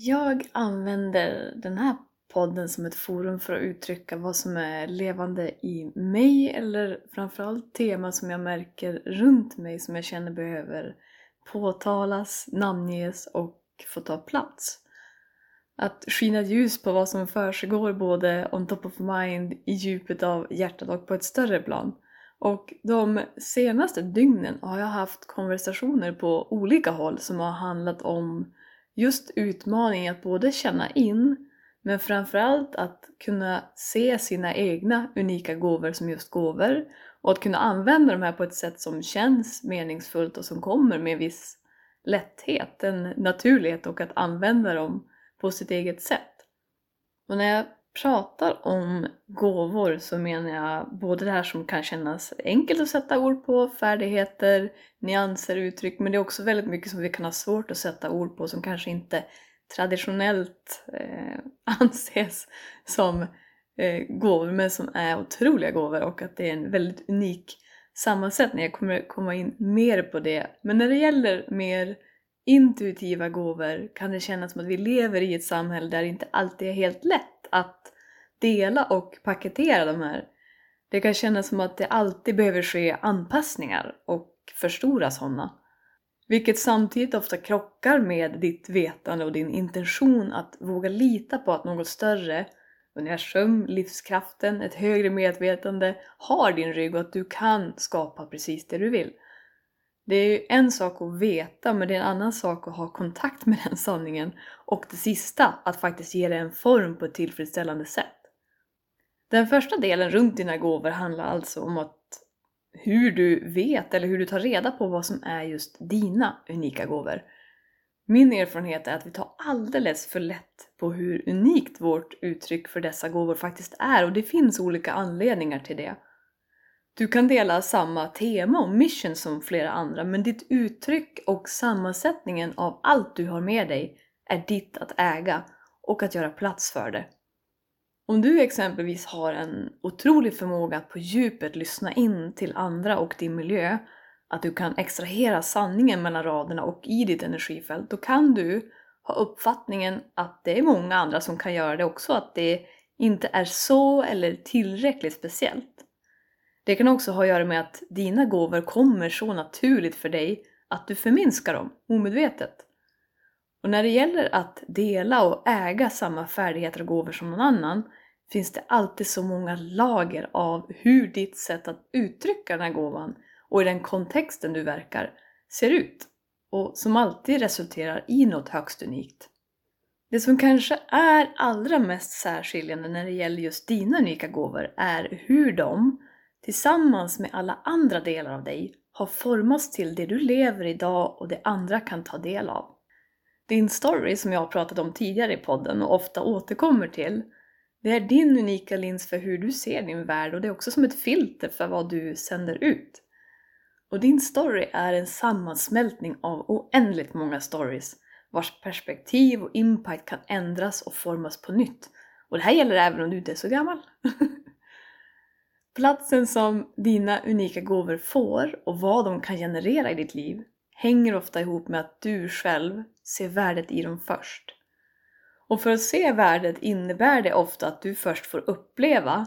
Jag använder den här podden som ett forum för att uttrycka vad som är levande i mig eller framförallt teman som jag märker runt mig som jag känner behöver påtalas, namnges och få ta plats. Att skina ljus på vad som försiggår både on top of mind, i djupet av hjärtat och på ett större plan. Och de senaste dygnen har jag haft konversationer på olika håll som har handlat om just utmaningen att både känna in men framförallt att kunna se sina egna unika gåvor som just gåvor och att kunna använda de här på ett sätt som känns meningsfullt och som kommer med viss lätthet, en naturlighet och att använda dem på sitt eget sätt. Och när jag pratar om gåvor så menar jag både det här som kan kännas enkelt att sätta ord på, färdigheter, nyanser, uttryck, men det är också väldigt mycket som vi kan ha svårt att sätta ord på som kanske inte traditionellt eh, anses som eh, gåvor men som är otroliga gåvor och att det är en väldigt unik sammansättning. Jag kommer komma in mer på det. Men när det gäller mer intuitiva gåvor kan det kännas som att vi lever i ett samhälle där det inte alltid är helt lätt att dela och paketera de här. Det kan kännas som att det alltid behöver ske anpassningar och förstora sådana. Vilket samtidigt ofta krockar med ditt vetande och din intention att våga lita på att något större, universum, livskraften, ett högre medvetande har din rygg och att du kan skapa precis det du vill. Det är ju en sak att veta men det är en annan sak att ha kontakt med den sanningen och det sista, att faktiskt ge det en form på ett tillfredsställande sätt. Den första delen runt dina gåvor handlar alltså om att hur du vet eller hur du tar reda på vad som är just dina unika gåvor. Min erfarenhet är att vi tar alldeles för lätt på hur unikt vårt uttryck för dessa gåvor faktiskt är och det finns olika anledningar till det. Du kan dela samma tema och mission som flera andra men ditt uttryck och sammansättningen av allt du har med dig är ditt att äga och att göra plats för det. Om du exempelvis har en otrolig förmåga att på djupet lyssna in till andra och din miljö, att du kan extrahera sanningen mellan raderna och i ditt energifält, då kan du ha uppfattningen att det är många andra som kan göra det också, att det inte är så eller tillräckligt speciellt. Det kan också ha att göra med att dina gåvor kommer så naturligt för dig att du förminskar dem omedvetet. Och när det gäller att dela och äga samma färdigheter och gåvor som någon annan finns det alltid så många lager av hur ditt sätt att uttrycka den här gåvan och i den kontexten du verkar ser ut och som alltid resulterar i något högst unikt. Det som kanske är allra mest särskiljande när det gäller just dina unika gåvor är hur de, tillsammans med alla andra delar av dig, har formats till det du lever idag och det andra kan ta del av. Din story som jag har pratat om tidigare i podden och ofta återkommer till det är din unika lins för hur du ser din värld och det är också som ett filter för vad du sänder ut. Och din story är en sammansmältning av oändligt många stories vars perspektiv och impact kan ändras och formas på nytt. Och det här gäller även om du inte är så gammal. Platsen som dina unika gåvor får och vad de kan generera i ditt liv hänger ofta ihop med att du själv ser värdet i dem först. Och för att se värdet innebär det ofta att du först får uppleva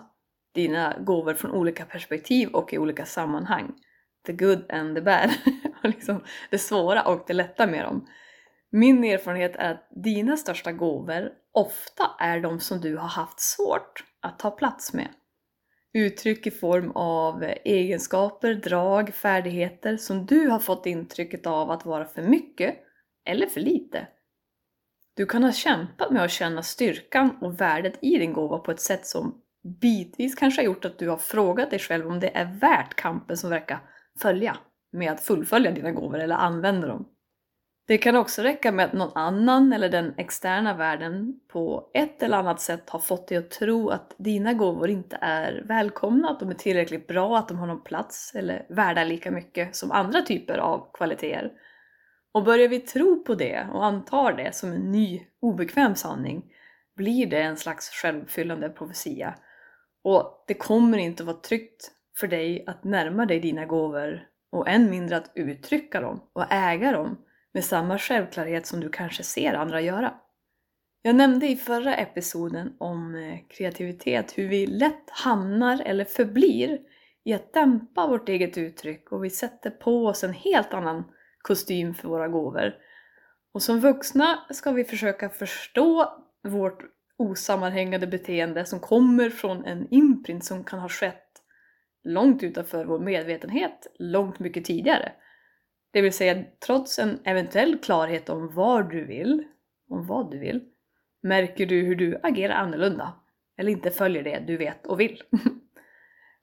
dina gåvor från olika perspektiv och i olika sammanhang. The good and the bad. liksom det svåra och det lätta med dem. Min erfarenhet är att dina största gåvor ofta är de som du har haft svårt att ta plats med. Uttryck i form av egenskaper, drag, färdigheter som du har fått intrycket av att vara för mycket eller för lite. Du kan ha kämpat med att känna styrkan och värdet i din gåva på ett sätt som bitvis kanske har gjort att du har frågat dig själv om det är värt kampen som verkar följa med att fullfölja dina gåvor eller använda dem. Det kan också räcka med att någon annan eller den externa världen på ett eller annat sätt har fått dig att tro att dina gåvor inte är välkomna, att de är tillräckligt bra, att de har någon plats eller värda lika mycket som andra typer av kvaliteter. Och börjar vi tro på det och antar det som en ny obekväm sanning blir det en slags självfyllande profetia. Och det kommer inte att vara tryggt för dig att närma dig dina gåvor och än mindre att uttrycka dem och äga dem med samma självklarhet som du kanske ser andra göra. Jag nämnde i förra episoden om eh, kreativitet hur vi lätt hamnar eller förblir i att dämpa vårt eget uttryck och vi sätter på oss en helt annan kostym för våra gåvor. Och som vuxna ska vi försöka förstå vårt osammanhängande beteende som kommer från en imprint som kan ha skett långt utanför vår medvetenhet, långt mycket tidigare. Det vill säga, trots en eventuell klarhet om vad du vill, om vad du vill, märker du hur du agerar annorlunda, eller inte följer det du vet och vill.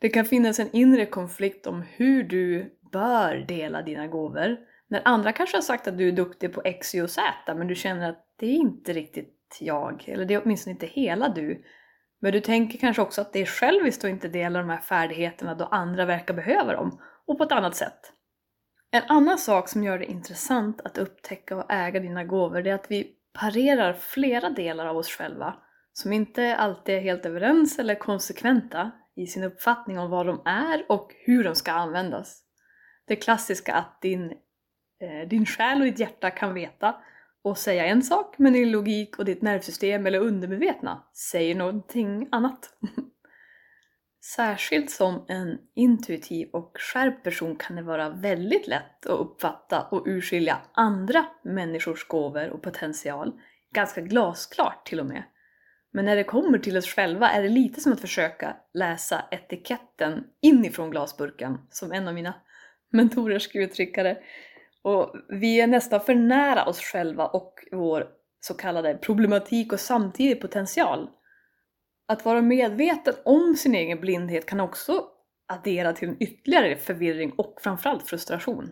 Det kan finnas en inre konflikt om hur du bör dela dina gåvor, när andra kanske har sagt att du är duktig på X, Y och Z, men du känner att det är inte riktigt jag, eller det är åtminstone inte hela du. Men du tänker kanske också att det är själviskt att inte dela de här färdigheterna då andra verkar behöva dem, och på ett annat sätt. En annan sak som gör det intressant att upptäcka och äga dina gåvor är att vi parerar flera delar av oss själva som inte alltid är helt överens eller konsekventa i sin uppfattning om vad de är och hur de ska användas. Det klassiska att din, eh, din själ och ditt hjärta kan veta och säga en sak men din logik och ditt nervsystem eller undermedvetna säger någonting annat. Särskilt som en intuitiv och skärpt person kan det vara väldigt lätt att uppfatta och urskilja andra människors gåvor och potential, ganska glasklart till och med. Men när det kommer till oss själva är det lite som att försöka läsa etiketten inifrån glasburken, som en av mina mentorer skulle uttrycka det. Och vi är nästan för nära oss själva och vår så kallade problematik och samtidigt potential att vara medveten om sin egen blindhet kan också addera till en ytterligare förvirring och framförallt frustration.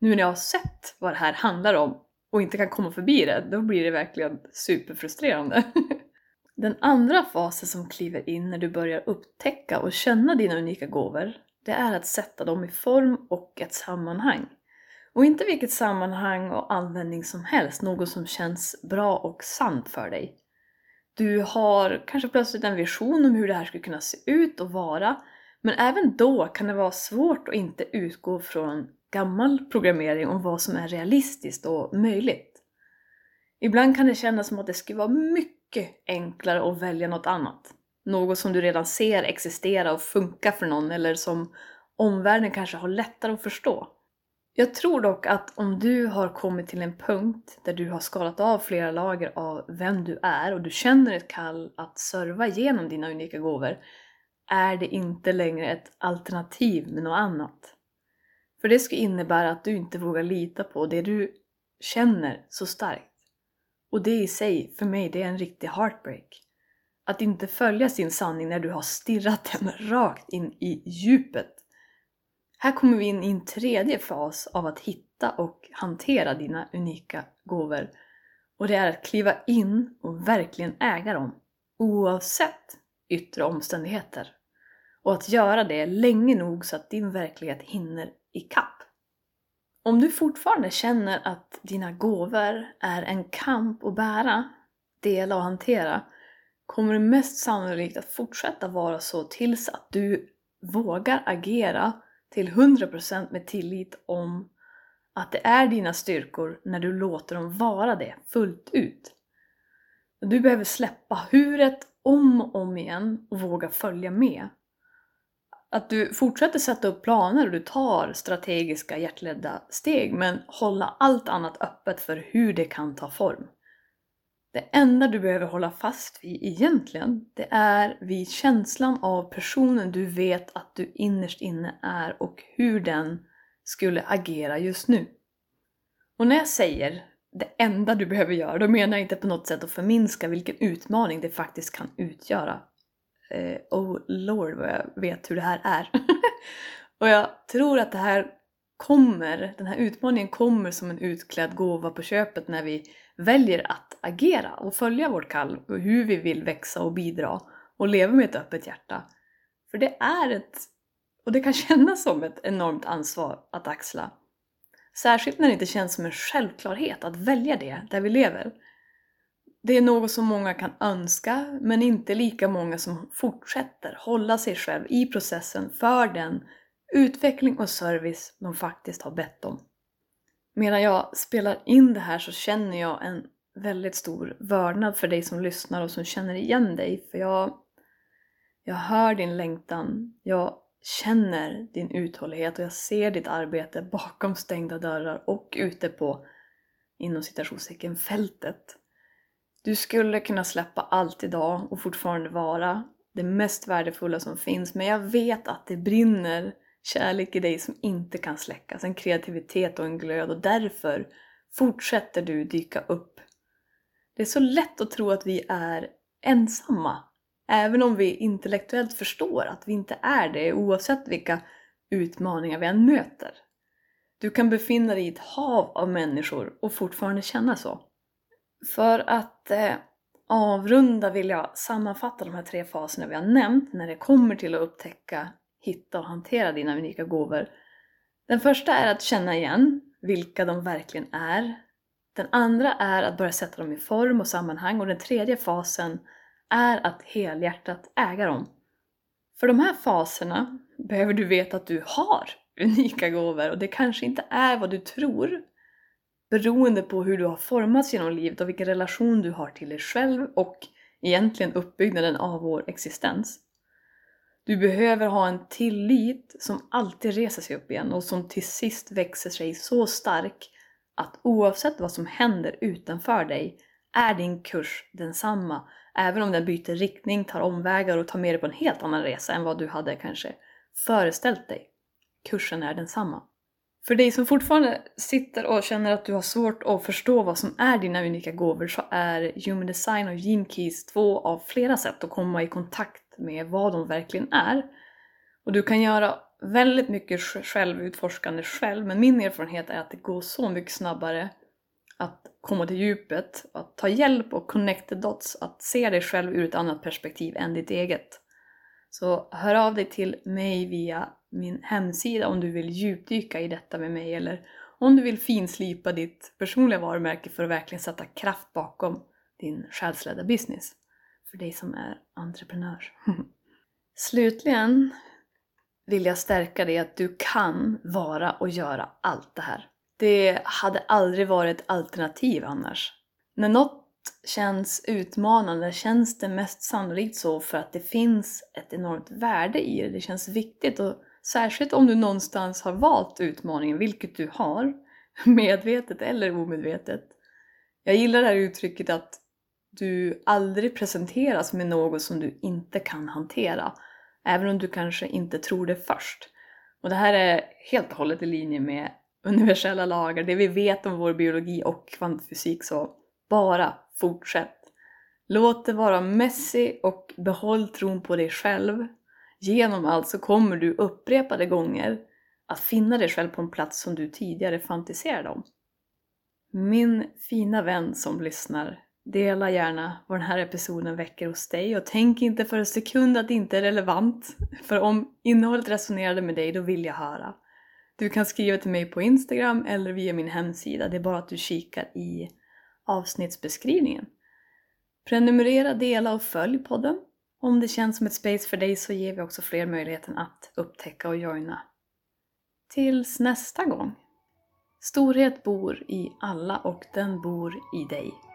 Nu när jag har sett vad det här handlar om och inte kan komma förbi det, då blir det verkligen superfrustrerande. Den andra fasen som kliver in när du börjar upptäcka och känna dina unika gåvor, det är att sätta dem i form och ett sammanhang. Och inte vilket sammanhang och användning som helst, något som känns bra och sant för dig. Du har kanske plötsligt en vision om hur det här skulle kunna se ut och vara. Men även då kan det vara svårt att inte utgå från gammal programmering om vad som är realistiskt och möjligt. Ibland kan det kännas som att det skulle vara mycket enklare att välja något annat. Något som du redan ser existera och funka för någon eller som omvärlden kanske har lättare att förstå. Jag tror dock att om du har kommit till en punkt där du har skalat av flera lager av vem du är och du känner ett kall att serva genom dina unika gåvor är det inte längre ett alternativ med något annat. För det skulle innebära att du inte vågar lita på det du känner så starkt. Och det i sig, för mig, det är en riktig heartbreak. Att inte följa sin sanning när du har stirrat den rakt in i djupet här kommer vi in i en tredje fas av att hitta och hantera dina unika gåvor. Och det är att kliva in och verkligen äga dem, oavsett yttre omständigheter. Och att göra det länge nog så att din verklighet hinner ikapp. Om du fortfarande känner att dina gåvor är en kamp att bära, dela och hantera, kommer det mest sannolikt att fortsätta vara så tills att du vågar agera till 100% med tillit om att det är dina styrkor när du låter dem vara det fullt ut. Du behöver släppa huret om och om igen och våga följa med. att du fortsätter sätta upp planer och du tar strategiska hjärtledda steg men hålla allt annat öppet för hur det kan ta form. Det enda du behöver hålla fast vid egentligen, det är vid känslan av personen du vet att du innerst inne är och hur den skulle agera just nu. Och när jag säger det enda du behöver göra, då menar jag inte på något sätt att förminska vilken utmaning det faktiskt kan utgöra. Eh, oh lord vad jag vet hur det här är. och jag tror att det här kommer, den här utmaningen kommer som en utklädd gåva på köpet när vi väljer att agera och följa vårt kall och hur vi vill växa och bidra och leva med ett öppet hjärta. För det är ett, och det kan kännas som ett enormt ansvar att axla. Särskilt när det inte känns som en självklarhet att välja det där vi lever. Det är något som många kan önska, men inte lika många som fortsätter hålla sig själv i processen för den utveckling och service de faktiskt har bett om. Medan jag spelar in det här så känner jag en väldigt stor vördnad för dig som lyssnar och som känner igen dig. För jag, jag hör din längtan, jag känner din uthållighet och jag ser ditt arbete bakom stängda dörrar och ute på inom citationstecken fältet. Du skulle kunna släppa allt idag och fortfarande vara det mest värdefulla som finns men jag vet att det brinner kärlek i dig som inte kan släckas, en kreativitet och en glöd och därför fortsätter du dyka upp. Det är så lätt att tro att vi är ensamma, även om vi intellektuellt förstår att vi inte är det oavsett vilka utmaningar vi än möter. Du kan befinna dig i ett hav av människor och fortfarande känna så. För att eh, avrunda vill jag sammanfatta de här tre faserna vi har nämnt när det kommer till att upptäcka hitta och hantera dina unika gåvor. Den första är att känna igen vilka de verkligen är. Den andra är att börja sätta dem i form och sammanhang och den tredje fasen är att helhjärtat äga dem. För de här faserna behöver du veta att du har unika gåvor och det kanske inte är vad du tror beroende på hur du har formats genom livet och vilken relation du har till dig själv och egentligen uppbyggnaden av vår existens. Du behöver ha en tillit som alltid reser sig upp igen och som till sist växer sig så stark att oavsett vad som händer utanför dig är din kurs densamma. Även om den byter riktning, tar omvägar och tar med dig på en helt annan resa än vad du hade kanske föreställt dig. Kursen är densamma. För dig som fortfarande sitter och känner att du har svårt att förstå vad som är dina unika gåvor så är Human Design och Gene Keys två av flera sätt att komma i kontakt med vad de verkligen är. Och du kan göra väldigt mycket självutforskande själv, men min erfarenhet är att det går så mycket snabbare att komma till djupet, att ta hjälp och connect the dots, att se dig själv ur ett annat perspektiv än ditt eget. Så hör av dig till mig via min hemsida om du vill djupdyka i detta med mig eller om du vill finslipa ditt personliga varumärke för att verkligen sätta kraft bakom din själsledda business för dig som är entreprenör. Slutligen vill jag stärka dig att du kan vara och göra allt det här. Det hade aldrig varit ett alternativ annars. När något känns utmanande känns det mest sannolikt så för att det finns ett enormt värde i det. Det känns viktigt och särskilt om du någonstans har valt utmaningen, vilket du har, medvetet eller omedvetet. Jag gillar det här uttrycket att du aldrig presenteras med något som du inte kan hantera. Även om du kanske inte tror det först. Och det här är helt och hållet i linje med universella lagar, det vi vet om vår biologi och kvantfysik så bara fortsätt. Låt det vara messy och behåll tron på dig själv. Genom allt så kommer du upprepade gånger att finna dig själv på en plats som du tidigare fantiserade om. Min fina vän som lyssnar, Dela gärna vad den här episoden väcker hos dig och tänk inte för en sekund att det inte är relevant. För om innehållet resonerade med dig, då vill jag höra. Du kan skriva till mig på Instagram eller via min hemsida. Det är bara att du kikar i avsnittsbeskrivningen. Prenumerera, dela och följ podden. Om det känns som ett space för dig så ger vi också fler möjligheten att upptäcka och joina. Tills nästa gång. Storhet bor i alla och den bor i dig.